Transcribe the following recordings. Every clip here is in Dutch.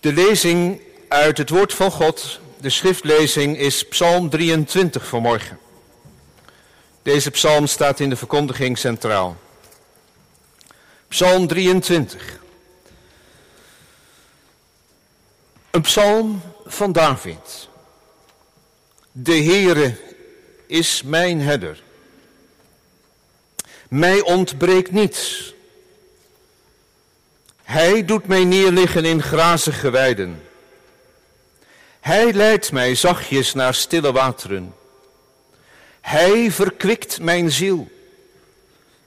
De lezing uit het woord van God, de schriftlezing, is Psalm 23 vanmorgen. Deze psalm staat in de verkondiging centraal. Psalm 23. Een psalm van David. De Heere is mijn herder. Mij ontbreekt niets. Hij doet mij neerliggen in grazige weiden. Hij leidt mij zachtjes naar stille wateren. Hij verkwikt mijn ziel.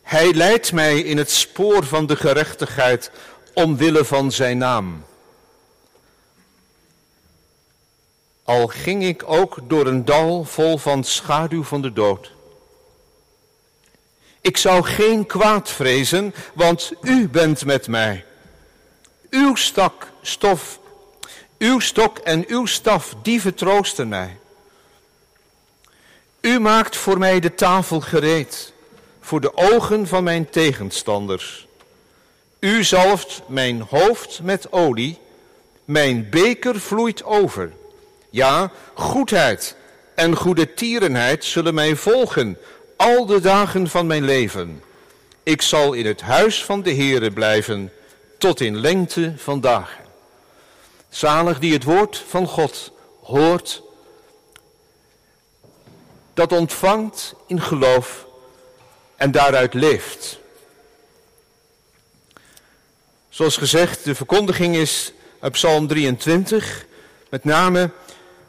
Hij leidt mij in het spoor van de gerechtigheid omwille van zijn naam. Al ging ik ook door een dal vol van schaduw van de dood. Ik zou geen kwaad vrezen, want u bent met mij. Uw stok, stof, uw stok en uw staf, die vertroosten mij. U maakt voor mij de tafel gereed, voor de ogen van mijn tegenstanders. U zalft mijn hoofd met olie, mijn beker vloeit over. Ja, goedheid en goede tierenheid zullen mij volgen al de dagen van mijn leven. Ik zal in het huis van de Heere blijven tot in lengte van dagen. Zalig die het woord van God hoort, dat ontvangt in geloof en daaruit leeft. Zoals gezegd, de verkondiging is uit Psalm 23, met name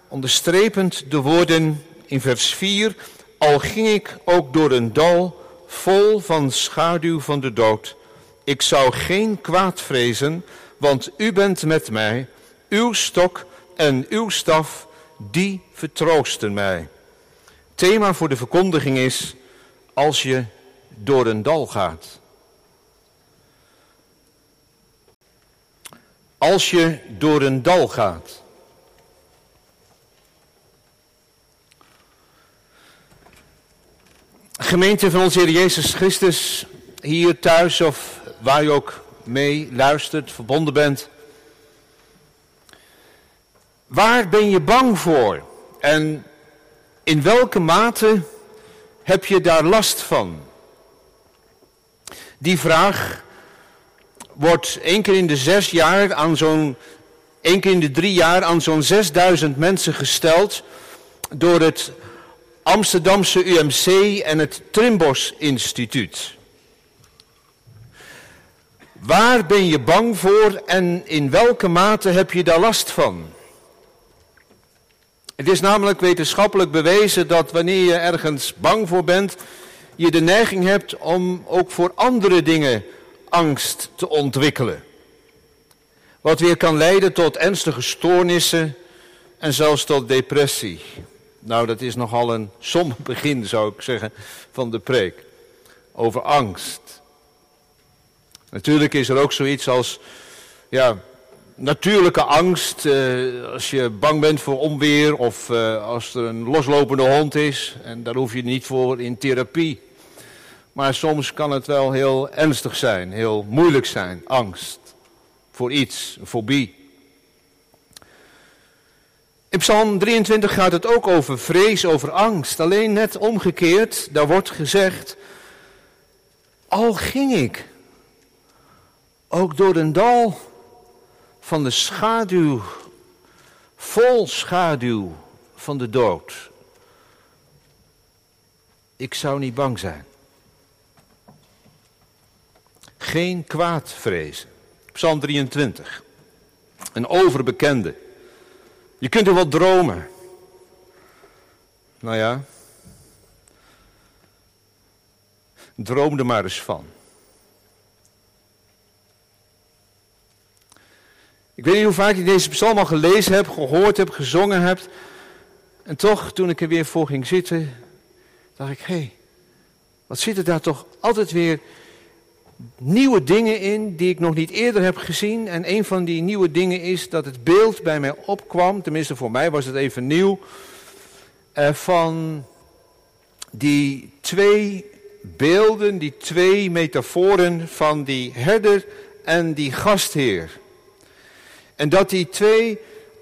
onderstrepend de woorden in vers 4, al ging ik ook door een dal vol van schaduw van de dood. Ik zou geen kwaad vrezen, want u bent met mij. Uw stok en uw staf, die vertroosten mij. Thema voor de verkondiging is, als je door een dal gaat. Als je door een dal gaat. Gemeente van onze Heer Jezus Christus, hier thuis of waar je ook mee luistert, verbonden bent. Waar ben je bang voor? En in welke mate heb je daar last van? Die vraag wordt één keer in de zes jaar aan zo'n, één keer in de drie jaar aan zo'n 6000 mensen gesteld door het Amsterdamse UMC en het Trimbos Instituut. Waar ben je bang voor en in welke mate heb je daar last van? Het is namelijk wetenschappelijk bewezen dat wanneer je ergens bang voor bent, je de neiging hebt om ook voor andere dingen angst te ontwikkelen. Wat weer kan leiden tot ernstige stoornissen en zelfs tot depressie. Nou, dat is nogal een somber begin, zou ik zeggen, van de preek. Over angst. Natuurlijk is er ook zoiets als ja, natuurlijke angst. Eh, als je bang bent voor onweer of eh, als er een loslopende hond is. En daar hoef je niet voor in therapie. Maar soms kan het wel heel ernstig zijn, heel moeilijk zijn. Angst voor iets, een fobie. In Psalm 23 gaat het ook over vrees, over angst. Alleen net omgekeerd, daar wordt gezegd, al ging ik ook door een dal van de schaduw, vol schaduw van de dood. Ik zou niet bang zijn. Geen kwaad vrezen. Psalm 23. Een overbekende. Je kunt er wel dromen. Nou ja. Droom er maar eens van. Ik weet niet hoe vaak je deze psalm al gelezen hebt, gehoord hebt, gezongen hebt. En toch, toen ik er weer voor ging zitten, dacht ik, hé, hey, wat zitten daar toch altijd weer nieuwe dingen in die ik nog niet eerder heb gezien. En een van die nieuwe dingen is dat het beeld bij mij opkwam, tenminste voor mij was het even nieuw, eh, van die twee beelden, die twee metaforen van die herder en die gastheer. En dat die twee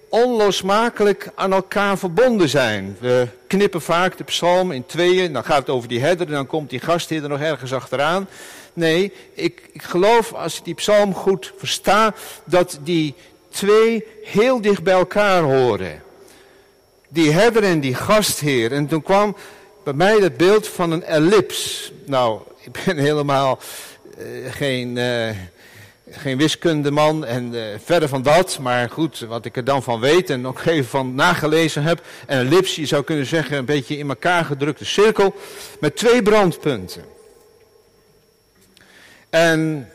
onlosmakelijk aan elkaar verbonden zijn. We knippen vaak de psalm in tweeën, dan gaat het over die herder en dan komt die gastheer er nog ergens achteraan. Nee, ik, ik geloof als ik die psalm goed versta, dat die twee heel dicht bij elkaar horen. Die herder en die gastheer. En toen kwam bij mij het beeld van een ellips. Nou, ik ben helemaal uh, geen... Uh, geen wiskundeman en uh, verder van dat. Maar goed, wat ik er dan van weet en ook even van nagelezen heb. En een lips, je zou kunnen zeggen, een beetje in elkaar gedrukte cirkel. Met twee brandpunten. En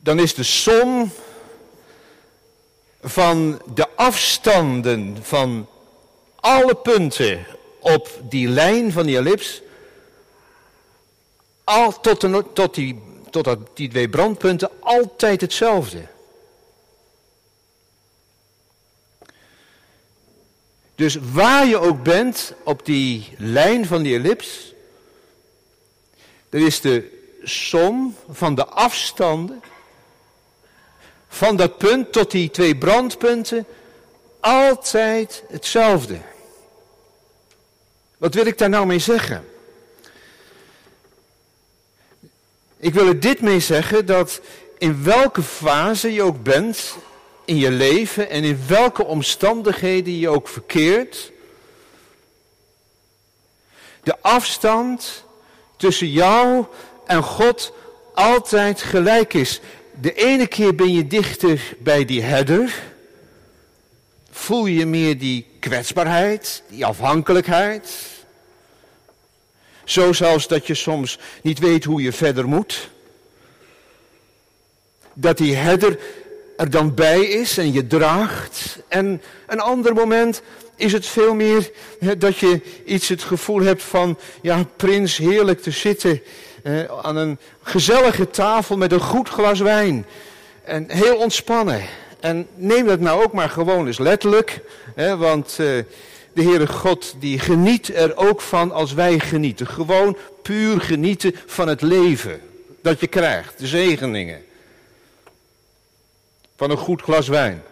dan is de som van de afstanden van alle punten op die lijn van die ellips, al tot, de, tot die totdat die twee brandpunten altijd hetzelfde. Dus waar je ook bent op die lijn van die ellips, er is de som van de afstanden van dat punt tot die twee brandpunten altijd hetzelfde. Wat wil ik daar nou mee zeggen? Ik wil er dit mee zeggen dat in welke fase je ook bent in je leven en in welke omstandigheden je ook verkeert, de afstand tussen jou en God altijd gelijk is. De ene keer ben je dichter bij die herder, voel je meer die kwetsbaarheid, die afhankelijkheid. Zo zelfs dat je soms niet weet hoe je verder moet. Dat die herder er dan bij is en je draagt. En een ander moment is het veel meer dat je iets het gevoel hebt van, ja, prins, heerlijk te zitten aan een gezellige tafel met een goed glas wijn. En heel ontspannen. En neem dat nou ook maar gewoon eens letterlijk, want eh, de Heere God die geniet er ook van als wij genieten. Gewoon puur genieten van het leven dat je krijgt, de zegeningen. Van een goed glas wijn.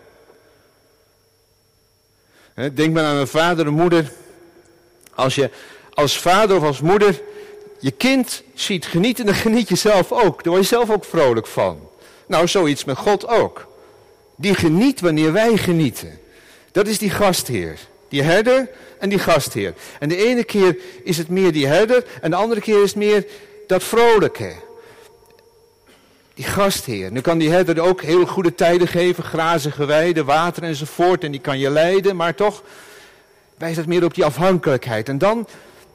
Denk maar aan een vader en moeder. Als je als vader of als moeder je kind ziet genieten, dan geniet je zelf ook. Daar word je zelf ook vrolijk van. Nou, zoiets met God ook. Die geniet wanneer wij genieten. Dat is die gastheer. Die herder en die gastheer. En de ene keer is het meer die herder en de andere keer is het meer dat vrolijke. Die gastheer. Nu kan die herder ook heel goede tijden geven, grazige weiden, water enzovoort. En die kan je leiden, maar toch wijst het meer op die afhankelijkheid. En dan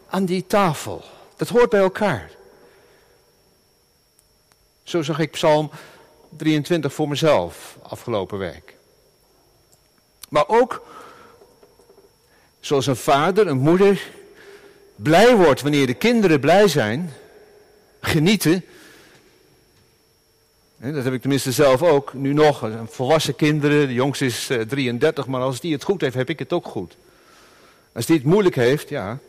aan die tafel. Dat hoort bij elkaar. Zo zag ik Psalm 23 voor mezelf afgelopen week. Maar ook Zoals een vader, een moeder blij wordt wanneer de kinderen blij zijn, genieten. Dat heb ik tenminste zelf ook, nu nog. Volwassen kinderen, de jongste is 33, eh, maar als die het goed heeft, heb ik het ook goed. Als die het moeilijk heeft, ja,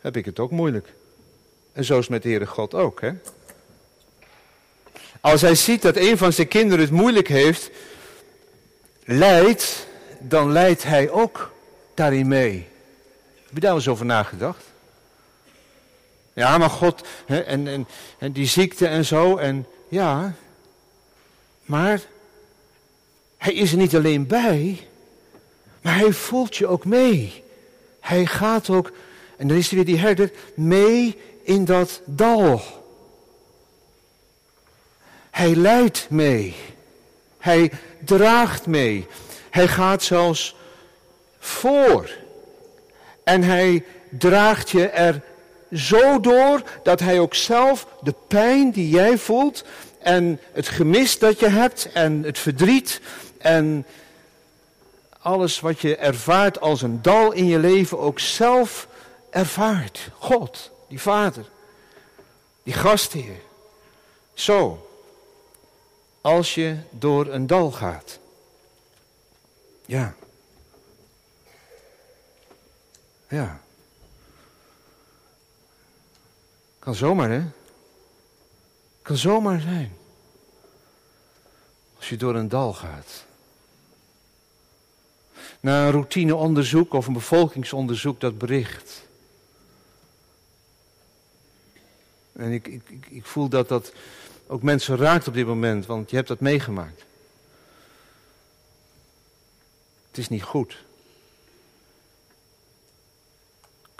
heb ik het ook moeilijk. En zo is met de Heere God ook. Hè? Als hij ziet dat een van zijn kinderen het moeilijk heeft, lijdt, dan leidt hij ook daarin mee. Heb je daar eens over nagedacht? Ja, maar God, hè, en, en, die ziekte en zo, en ja, maar hij is er niet alleen bij, maar hij voelt je ook mee. Hij gaat ook, en dan is er weer die herder, mee in dat dal. Hij leidt mee. Hij draagt mee. Hij gaat zelfs voor. En hij draagt je er zo door dat hij ook zelf de pijn die jij voelt en het gemis dat je hebt en het verdriet en alles wat je ervaart als een dal in je leven ook zelf ervaart. God, die Vader, die gastheer. Zo, als je door een dal gaat. Ja. Ja. Kan zomaar, hè? Kan zomaar zijn. Als je door een dal gaat. Na een routineonderzoek of een bevolkingsonderzoek dat bericht. En ik, ik, ik voel dat dat ook mensen raakt op dit moment, want je hebt dat meegemaakt. Het is niet goed.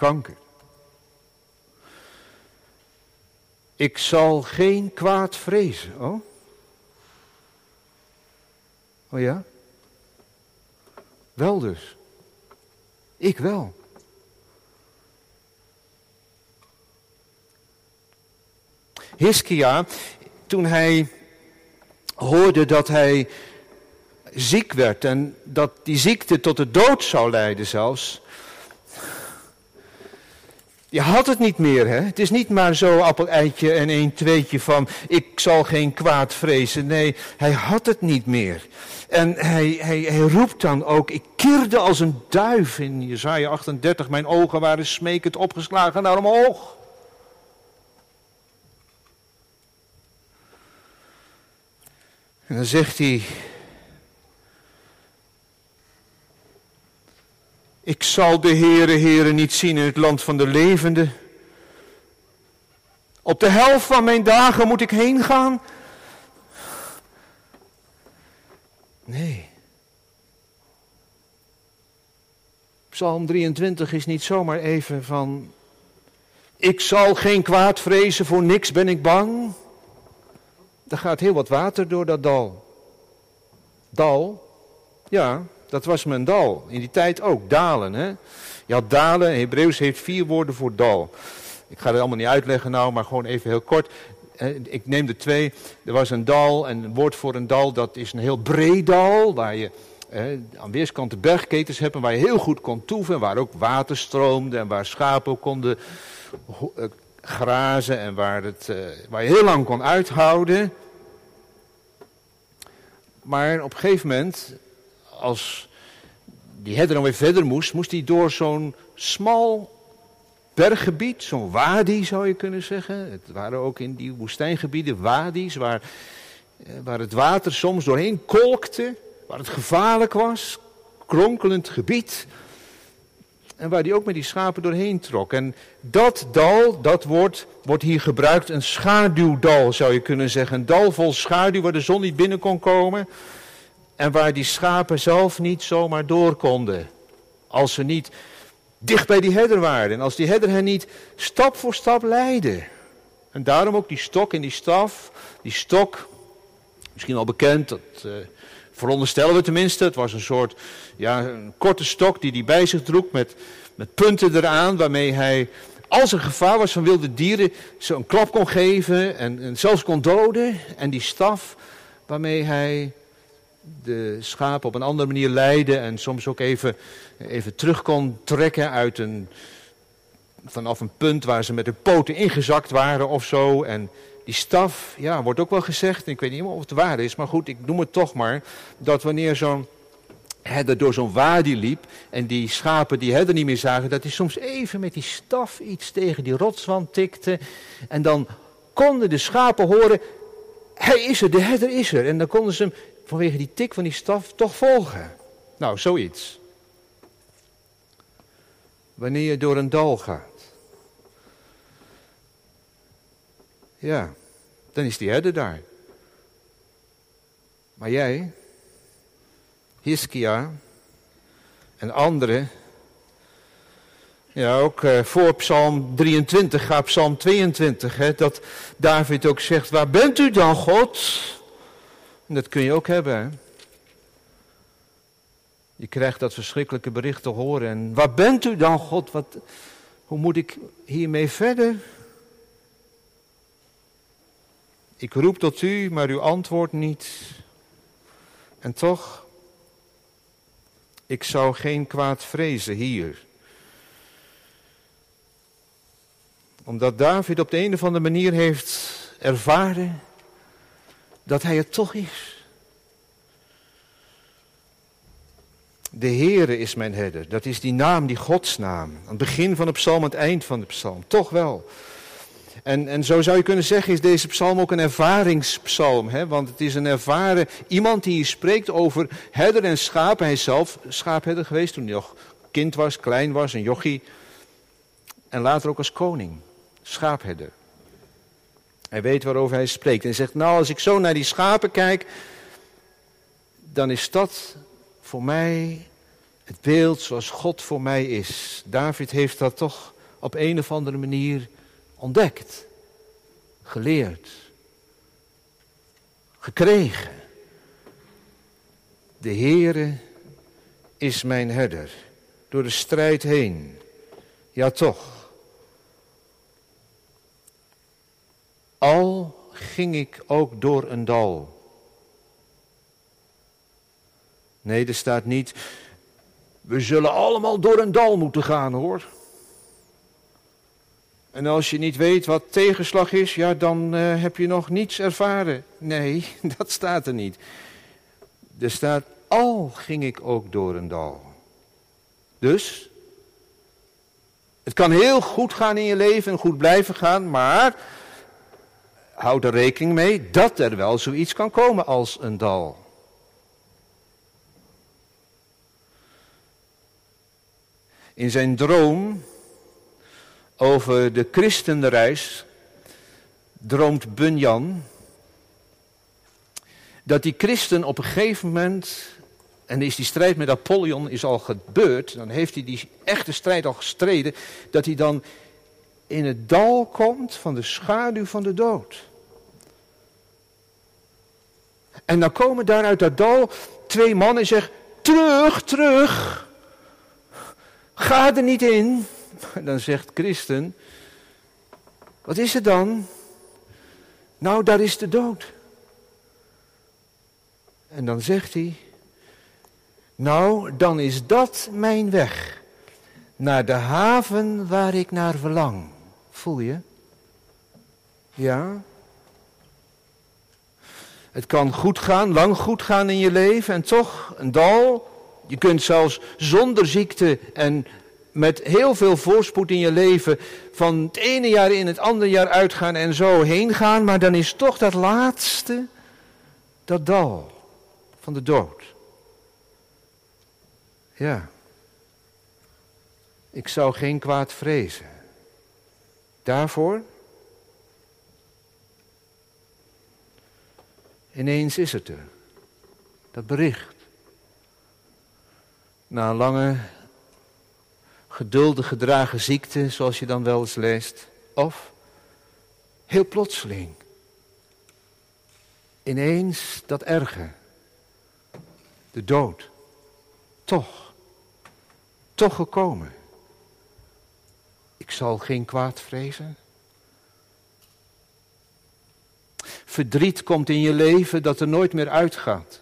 Kanker. Ik zal geen kwaad vrezen. Oh? Oh ja? Wel dus. Ik wel. Hiskia, toen hij hoorde dat hij ziek werd en dat die ziekte tot de dood zou leiden zelfs. Je had het niet meer, hè? Het is niet maar zo appel-eitje en een tweetje van ik zal geen kwaad vrezen. Nee, hij had het niet meer. En hij, hij, hij roept dan ook, ik keerde als een duif in Jezaja 38. Mijn ogen waren smekend opgeslagen naar omhoog. En dan zegt hij, ik zal de Heere, Heere niet zien in het land van de levenden. Op de helft van mijn dagen moet ik heen gaan. Nee. Psalm 23 is niet zomaar even van, ik zal geen kwaad vrezen, voor niks ben ik bang. Er gaat heel wat water door dat dal. Dal? Ja, dat was mijn dal. In die tijd ook, dalen. Hè? Je had dalen, Hebreeuws heeft vier woorden voor dal. Ik ga het allemaal niet uitleggen nou, maar gewoon even heel kort. Ik neem de twee. Er was een dal en een woord voor een dal, dat is een heel breed dal. Waar je aan weerskanten bergketens hebt en waar je heel goed kon toeven. Waar ook water stroomde en waar schapen konden eh, grazen en waar, het, waar je heel lang kon uithouden. Maar op een gegeven moment, als die herder dan weer verder moest, moest hij door zo'n smal berggebied, zo'n wadi zou je kunnen zeggen. Het waren ook in die woestijngebieden wadis waar, eh, waar het water soms doorheen kolkte, waar het gevaarlijk was, kronkelend gebied. En waar hij ook met die schapen doorheen trok. En dat dal, dat woord, wordt hier gebruikt, een schaduwdal zou je kunnen zeggen. Een dal vol schaduw waar de zon niet binnen kon komen. En waar die schapen zelf niet zomaar door konden. Als ze niet dicht bij die herder waren. En als die herder hen niet stap voor stap leidde. En daarom ook die stok en die staf. Die stok, misschien al bekend, dat uh, veronderstellen we tenminste. Het was een soort, ja, een korte stok die hij bij zich droeg met, met punten eraan. Waarmee hij, als er gevaar was van wilde dieren, ze een klap kon geven en, en zelfs kon doden. En die staf waarmee hij de schapen op een andere manier leidde en soms ook even, even terug kon trekken uit een, vanaf een punt waar ze met de poten ingezakt waren of zo. En die staf, ja, wordt ook wel gezegd, ik weet niet of het waar is, maar goed, ik noem het toch maar, dat wanneer zo'n herder door zo'n wadi liep en die schapen die herder niet meer zagen, dat hij soms even met die staf iets tegen die rotswand tikte en dan konden de schapen horen, hij is er, de herder is er. En dan konden ze hem vanwege die tik van die staf toch volgen. Nou, zoiets. Wanneer je door een dal gaat. Ja, dan is die herder daar. Maar jij, Hiskia en anderen, ja, ook uh, voor Psalm 23 gaat Psalm 22, hè, dat David ook zegt, waar bent u dan God? En dat kun je ook hebben. Hè? Je krijgt dat verschrikkelijke bericht te horen. En waar bent u dan, God? Wat, hoe moet ik hiermee verder? Ik roep tot u, maar u antwoordt niet. En toch, ik zou geen kwaad vrezen hier. Omdat David op de een of andere manier heeft ervaren dat hij het toch is. De Heere is mijn herder. Dat is die naam, die godsnaam. Aan het begin van de psalm, aan het eind van de psalm. Toch wel. En, en zo zou je kunnen zeggen, is deze psalm ook een ervaringspsalm. Hè? Want het is een ervaren iemand die hier spreekt over herder en schaap. Hij is zelf schaapherder geweest toen hij nog kind was, klein was, een jochie. En later ook als koning, schaapherder. Hij weet waarover hij spreekt. En hij zegt, nou als ik zo naar die schapen kijk, dan is dat voor mij het beeld zoals God voor mij is. David heeft dat toch op een of andere manier ontdekt, geleerd, gekregen. De Heere is mijn herder, door de strijd heen. Ja toch. Al ging ik ook door een dal. Nee, er staat niet, we zullen allemaal door een dal moeten gaan hoor. En als je niet weet wat tegenslag is, ja, dan uh, heb je nog niets ervaren. Nee, dat staat er niet. Er staat, al ging ik ook door een dal. Dus, het kan heel goed gaan in je leven en goed blijven gaan, maar houd er rekening mee dat er wel zoiets kan komen als een dal. In zijn droom over de christenreis droomt Bunyan dat die christen op een gegeven moment, en is die strijd met Apollyon is al gebeurd, dan heeft hij die echte strijd al gestreden, dat hij dan in het dal komt van de schaduw van de dood. En dan komen daar uit dat dal twee mannen en zeggen, terug, terug, ga er niet in. Dan zegt Christen, wat is er dan? Nou, daar is de dood. En dan zegt hij, nou, dan is dat mijn weg naar de haven waar ik naar verlang. Voel je? Ja? Het kan goed gaan, lang goed gaan in je leven en toch een dal. Je kunt zelfs zonder ziekte en met heel veel voorspoed in je leven van het ene jaar in het andere jaar uitgaan en zo heen gaan, maar dan is toch dat laatste dat dal van de dood. Ja. Ik zou geen kwaad vrezen. Daarvoor ineens is het er. Dat bericht. Na een lange geduldig gedragen ziekte, zoals je dan wel eens leest. Of heel plotseling. Ineens dat erge. De dood. Toch. Toch gekomen. Ik zal geen kwaad vrezen. Verdriet komt in je leven dat er nooit meer uitgaat.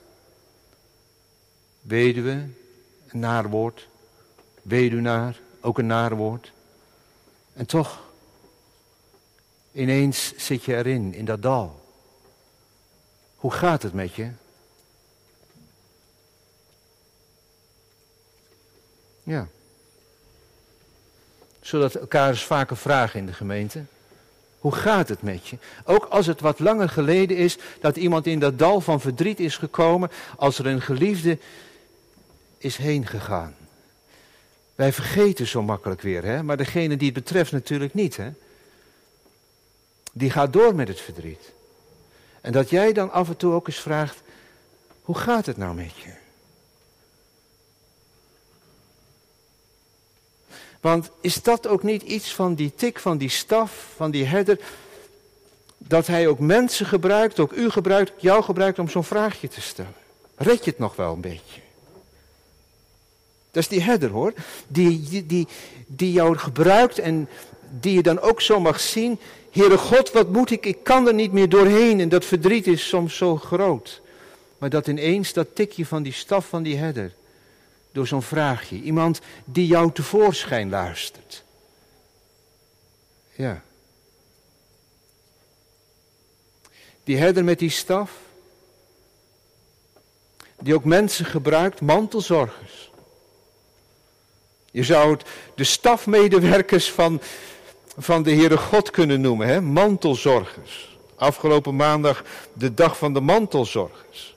Weduwe, een naar woord. Weduwnaar, ook een naar woord. En toch, ineens zit je erin, in dat dal. Hoe gaat het met je? Ja. Zodat elkaar eens vaker vragen in de gemeente. Hoe gaat het met je? Ook als het wat langer geleden is dat iemand in dat dal van verdriet is gekomen, als er een geliefde is heen gegaan. Wij vergeten zo makkelijk weer, hè? maar degene die het betreft natuurlijk niet. Hè? Die gaat door met het verdriet. En dat jij dan af en toe ook eens vraagt, hoe gaat het nou met je? Want is dat ook niet iets van die tik, van die staf, van die herder, dat hij ook mensen gebruikt, ook u gebruikt, jou gebruikt om zo'n vraagje te stellen? Red je het nog wel een beetje? Dat is die herder hoor. Die, die, die, jou gebruikt en die je dan ook zo mag zien. Heere God, wat moet ik? Ik kan er niet meer doorheen. En dat verdriet is soms zo groot. Maar dat ineens dat tikje van die staf van die herder. Door zo'n vraagje. Iemand die jou tevoorschijn luistert. Ja. Die herder met die staf. Die ook mensen gebruikt, mantelzorgers. Je zou het de stafmedewerkers van, van de Heere God kunnen noemen, hè? mantelzorgers. Afgelopen maandag de dag van de mantelzorgers.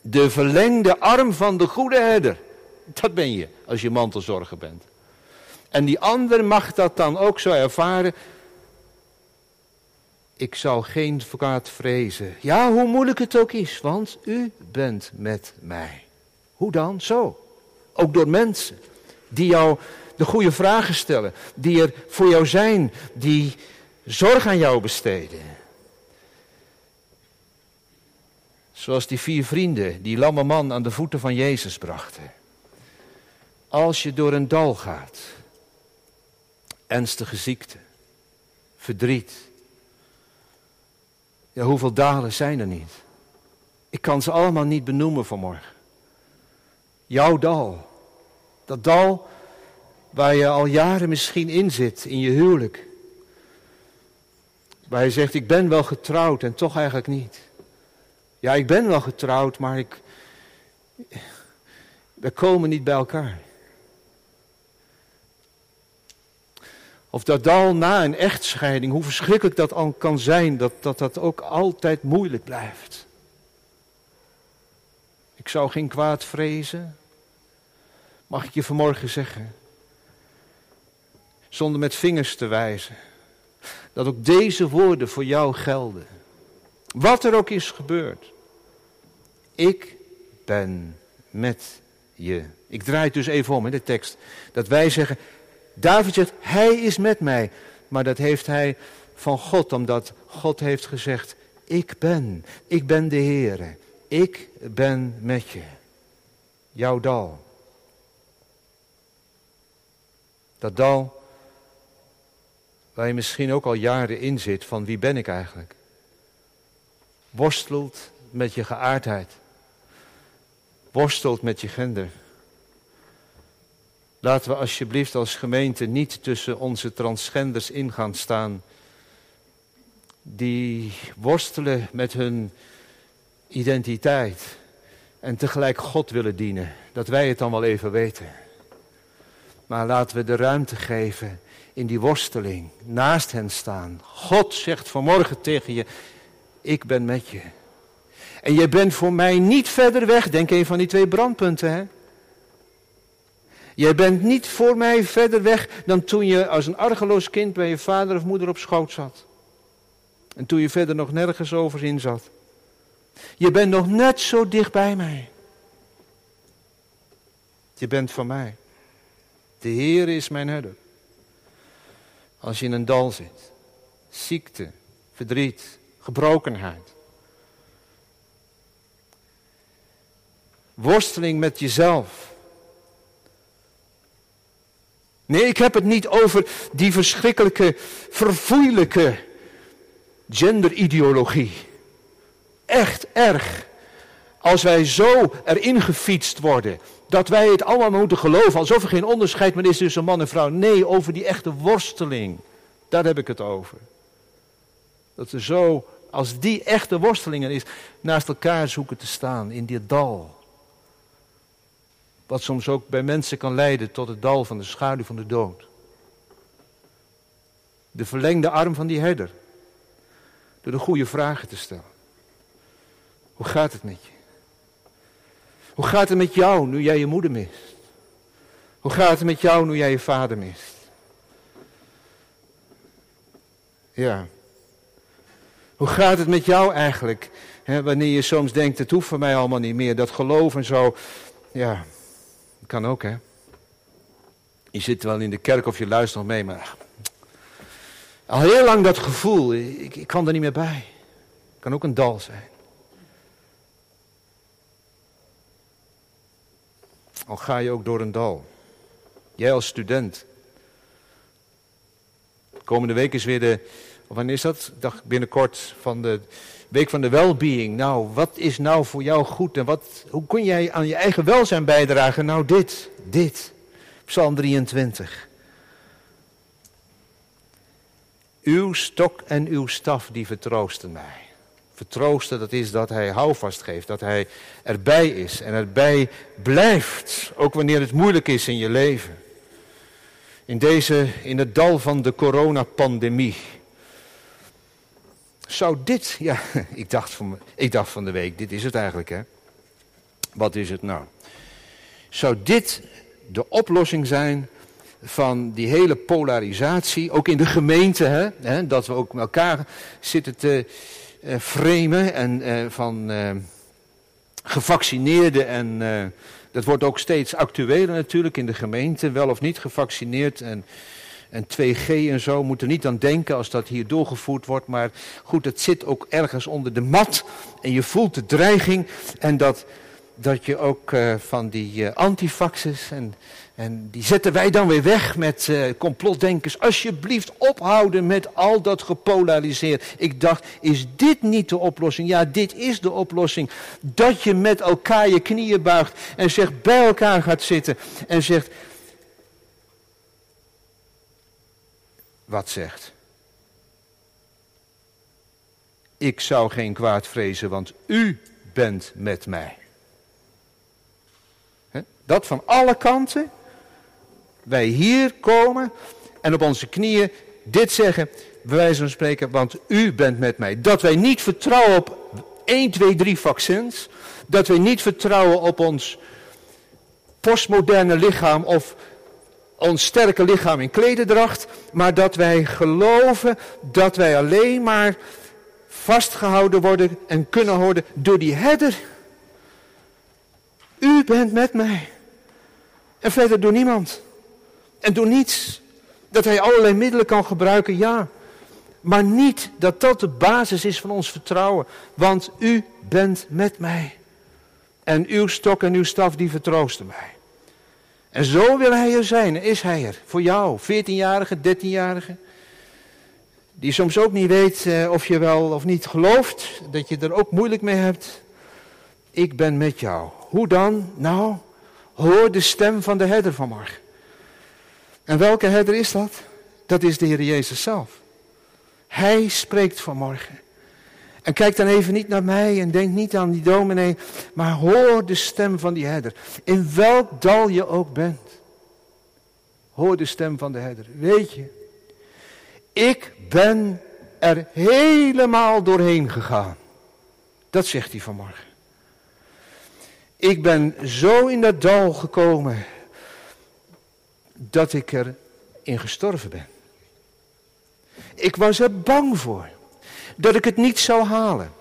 De verlengde arm van de goede herder. Dat ben je als je mantelzorger bent. En die ander mag dat dan ook zo ervaren. Ik zal geen kwaad vrezen. Ja, hoe moeilijk het ook is, want u bent met mij. Hoe dan? Zo. Ook door mensen die jou de goede vragen stellen, die er voor jou zijn, die zorg aan jou besteden. Zoals die vier vrienden die lamme man aan de voeten van Jezus brachten. Als je door een dal gaat, ernstige ziekte, verdriet. Ja, hoeveel dalen zijn er niet? Ik kan ze allemaal niet benoemen vanmorgen. Jouw dal. Dat dal waar je al jaren misschien in zit, in je huwelijk. Waar je zegt, ik ben wel getrouwd en toch eigenlijk niet. Ja, ik ben wel getrouwd, maar ik. We komen niet bij elkaar. Of dat dal na een echtscheiding, hoe verschrikkelijk dat al kan zijn, dat, dat dat ook altijd moeilijk blijft. Ik zou geen kwaad vrezen. Mag ik je vanmorgen zeggen? Zonder met vingers te wijzen. Dat ook deze woorden voor jou gelden. Wat er ook is gebeurd. Ik ben met je. Ik draai het dus even om in de tekst. Dat wij zeggen, David zegt, hij is met mij. Maar dat heeft hij van God, omdat God heeft gezegd, ik ben, ik ben de Heere. Ik ben met je. Jouw dal. Dat dal waar je misschien ook al jaren in zit van wie ben ik eigenlijk. Worstelt met je geaardheid. Worstelt met je gender. Laten we alsjeblieft als gemeente niet tussen onze transgenders in gaan staan. Die worstelen met hun identiteit. En tegelijk God willen dienen. Dat wij het dan wel even weten. Maar laten we de ruimte geven in die worsteling. Naast hen staan. God zegt vanmorgen tegen je. Ik ben met je. En je bent voor mij niet verder weg. Denk even aan die twee brandpunten. Hè? Jij bent niet voor mij verder weg dan toen je als een argeloos kind bij je vader of moeder op schoot zat. En toen je verder nog nergens over in zat. Je bent nog net zo dicht bij mij. Je bent van mij. De Heer is mijn herder. Als je in een dal zit, ziekte, verdriet, gebrokenheid. Worsteling met jezelf. Nee, ik heb het niet over die verschrikkelijke, verfoeilijke genderideologie. Echt erg. Als wij zo erin gefietst worden, dat wij het allemaal moeten geloven, alsof er geen onderscheid meer is tussen man en vrouw. Nee, over die echte worsteling. Daar heb ik het over. Dat we zo, als die echte worsteling er is, naast elkaar zoeken te staan in dit dal. Wat soms ook bij mensen kan leiden tot het dal van de schaduw van de dood. De verlengde arm van die herder. Door de goede vragen te stellen. Hoe gaat het met je? Hoe gaat het met jou nu jij je moeder mist? Hoe gaat het met jou nu jij je vader mist? Ja. Hoe gaat het met jou eigenlijk? Wanneer je soms denkt, het hoeft voor mij allemaal niet meer. Dat geloof en zo. Ja, kan ook, hè. Je zit wel in de kerk of je luistert nog mee, maar... Al heel lang dat gevoel, ik, ik kan er niet meer bij. Kan ook een dal zijn. Al ga je ook door een dal. Jij als student. Komende week is weer de, wanneer is dat? Dacht binnenkort van de week van de well-being. Nou, wat is nou voor jou goed en wat, hoe kun jij aan je eigen welzijn bijdragen? Nou, dit, dit. Psalm 23. Uw stok en uw staf, die vertroosten mij. Vertroosten, dat is dat hij houvast geeft, dat hij erbij is en erbij blijft, ook wanneer het moeilijk is in je leven. in deze, in het dal van de coronapandemie. Zou dit, ja, ik dacht, van, ik dacht van de week, dit is het eigenlijk hè. Wat is het nou? Zou dit de oplossing zijn van die hele polarisatie, ook in de gemeente, hè, hè dat we ook met elkaar zitten te uh, framen en uh, van uh, gevaccineerden en dat wordt ook steeds actueler natuurlijk in de gemeente, wel of niet gevaccineerd en, en 2G en zo. Moet er niet aan denken als dat hier doorgevoerd wordt, maar goed, het zit ook ergens onder de mat en je voelt de dreiging en dat, dat je ook van die antifaxers en en die zetten wij dan weer weg met uh, complotdenkers. Alsjeblieft ophouden met al dat gepolariseerd. Ik dacht, is dit niet de oplossing? Ja, dit is de oplossing. Dat je met elkaar je knieën buigt en zegt bij elkaar gaat zitten en zegt. Wat zegt? Ik zou geen kwaad vrezen, want u bent met mij. Dat van alle kanten wij hier komen en op onze knieën dit zeggen, bij wijze van spreken, want u bent met mij. Dat wij niet vertrouwen op 1, 2, 3 vaccins. Dat wij niet vertrouwen op ons postmoderne lichaam of ons sterke lichaam in klededracht. Maar dat wij geloven dat wij alleen maar vastgehouden worden en kunnen worden door die herder. U bent met mij. En verder door niemand. En door niets. Dat hij allerlei middelen kan gebruiken, ja. Maar niet dat dat de basis is van ons vertrouwen. Want u bent met mij. En uw stok en uw staf die vertroosten mij. En zo wil hij er zijn, is hij er. Voor jou, 14-jarige, 13-jarige. Die soms ook niet weet eh, of je wel of niet gelooft. Dat je er ook moeilijk mee hebt. Ik ben met jou. Hoe dan? Nou, hoor de stem van de herder vanmorgen. En welke herder is dat? Dat is de Heer Jezus zelf. Hij spreekt vanmorgen. En kijk dan even niet naar mij en denk niet aan die dominee, maar hoor de stem van die herder. In welk dal je ook bent. Hoor de stem van de herder. Weet je, ik ben er helemaal doorheen gegaan. Dat zegt hij vanmorgen. Ik ben zo in dat dal gekomen dat ik erin gestorven ben. Ik was er bang voor dat ik het niet zou halen.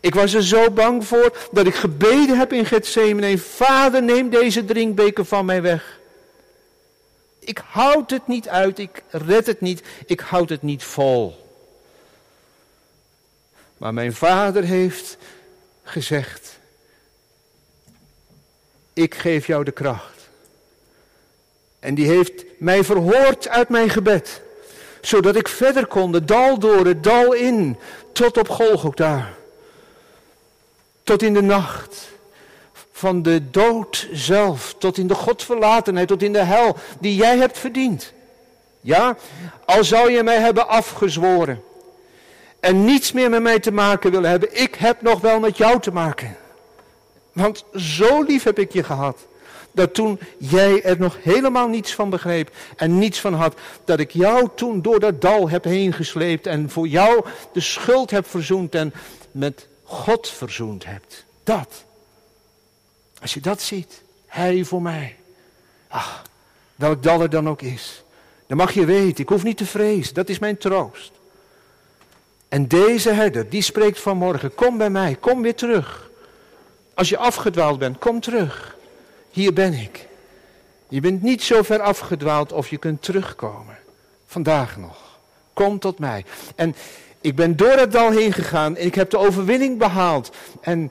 Ik was er zo bang voor dat ik gebeden heb in Gethsemane. Vader, neem deze drinkbeker van mij weg. Ik houd het niet uit, ik red het niet, ik houd het niet vol. Maar mijn vader heeft gezegd, ik geef jou de kracht. En die heeft mij verhoord uit mijn gebed. Zodat ik verder kon, de dal door, het dal in, tot op Golgotha. Tot in de nacht. Van de dood zelf, tot in de godverlatenheid, tot in de hel, die jij hebt verdiend. Ja, al zou je mij hebben afgezworen. En niets meer met mij te maken willen hebben. Ik heb nog wel met jou te maken. Want zo lief heb ik je gehad dat toen jij er nog helemaal niets van begreep en niets van had, dat ik jou toen door dat dal heb heen gesleept en voor jou de schuld heb verzoend en met God verzoend hebt. Dat. Als je dat ziet, hij voor mij. Ach, welk dal er dan ook is. Dan mag je weten, ik hoef niet te vrezen, dat is mijn troost. En deze herder, die spreekt vanmorgen, kom bij mij, kom weer terug. Als je afgedwaald bent, kom terug hier ben ik. Je bent niet zo ver afgedwaald of je kunt terugkomen. Vandaag nog. Kom tot mij. En ik ben door het dal heen gegaan en ik heb de overwinning behaald. En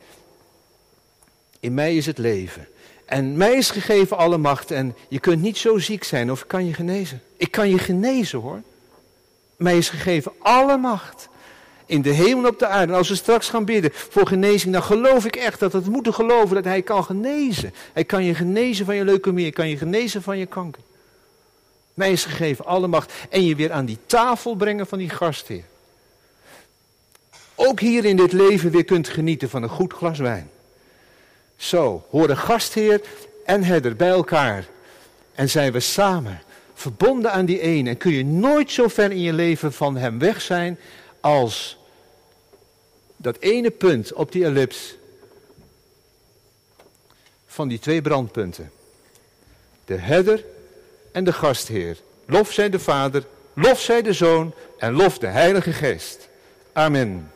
in mij is het leven. En mij is gegeven alle macht. En je kunt niet zo ziek zijn of ik kan je genezen. Ik kan je genezen hoor. Mij is gegeven alle macht in de hemel op de aarde. En als we straks gaan bidden voor genezing, dan geloof ik echt dat we moeten geloven dat hij kan genezen. Hij kan je genezen van je leukemie, hij kan je genezen van je kanker. Mij is gegeven alle macht en je weer aan die tafel brengen van die gastheer. Ook hier in dit leven weer kunt genieten van een goed glas wijn. Zo horen gastheer en herder bij elkaar en zijn we samen verbonden aan die ene. En kun je nooit zo ver in je leven van hem weg zijn als dat ene punt op die ellips van die twee brandpunten. De herder en de gastheer. Lof zij de Vader, lof zij de Zoon en lof de Heilige Geest. Amen.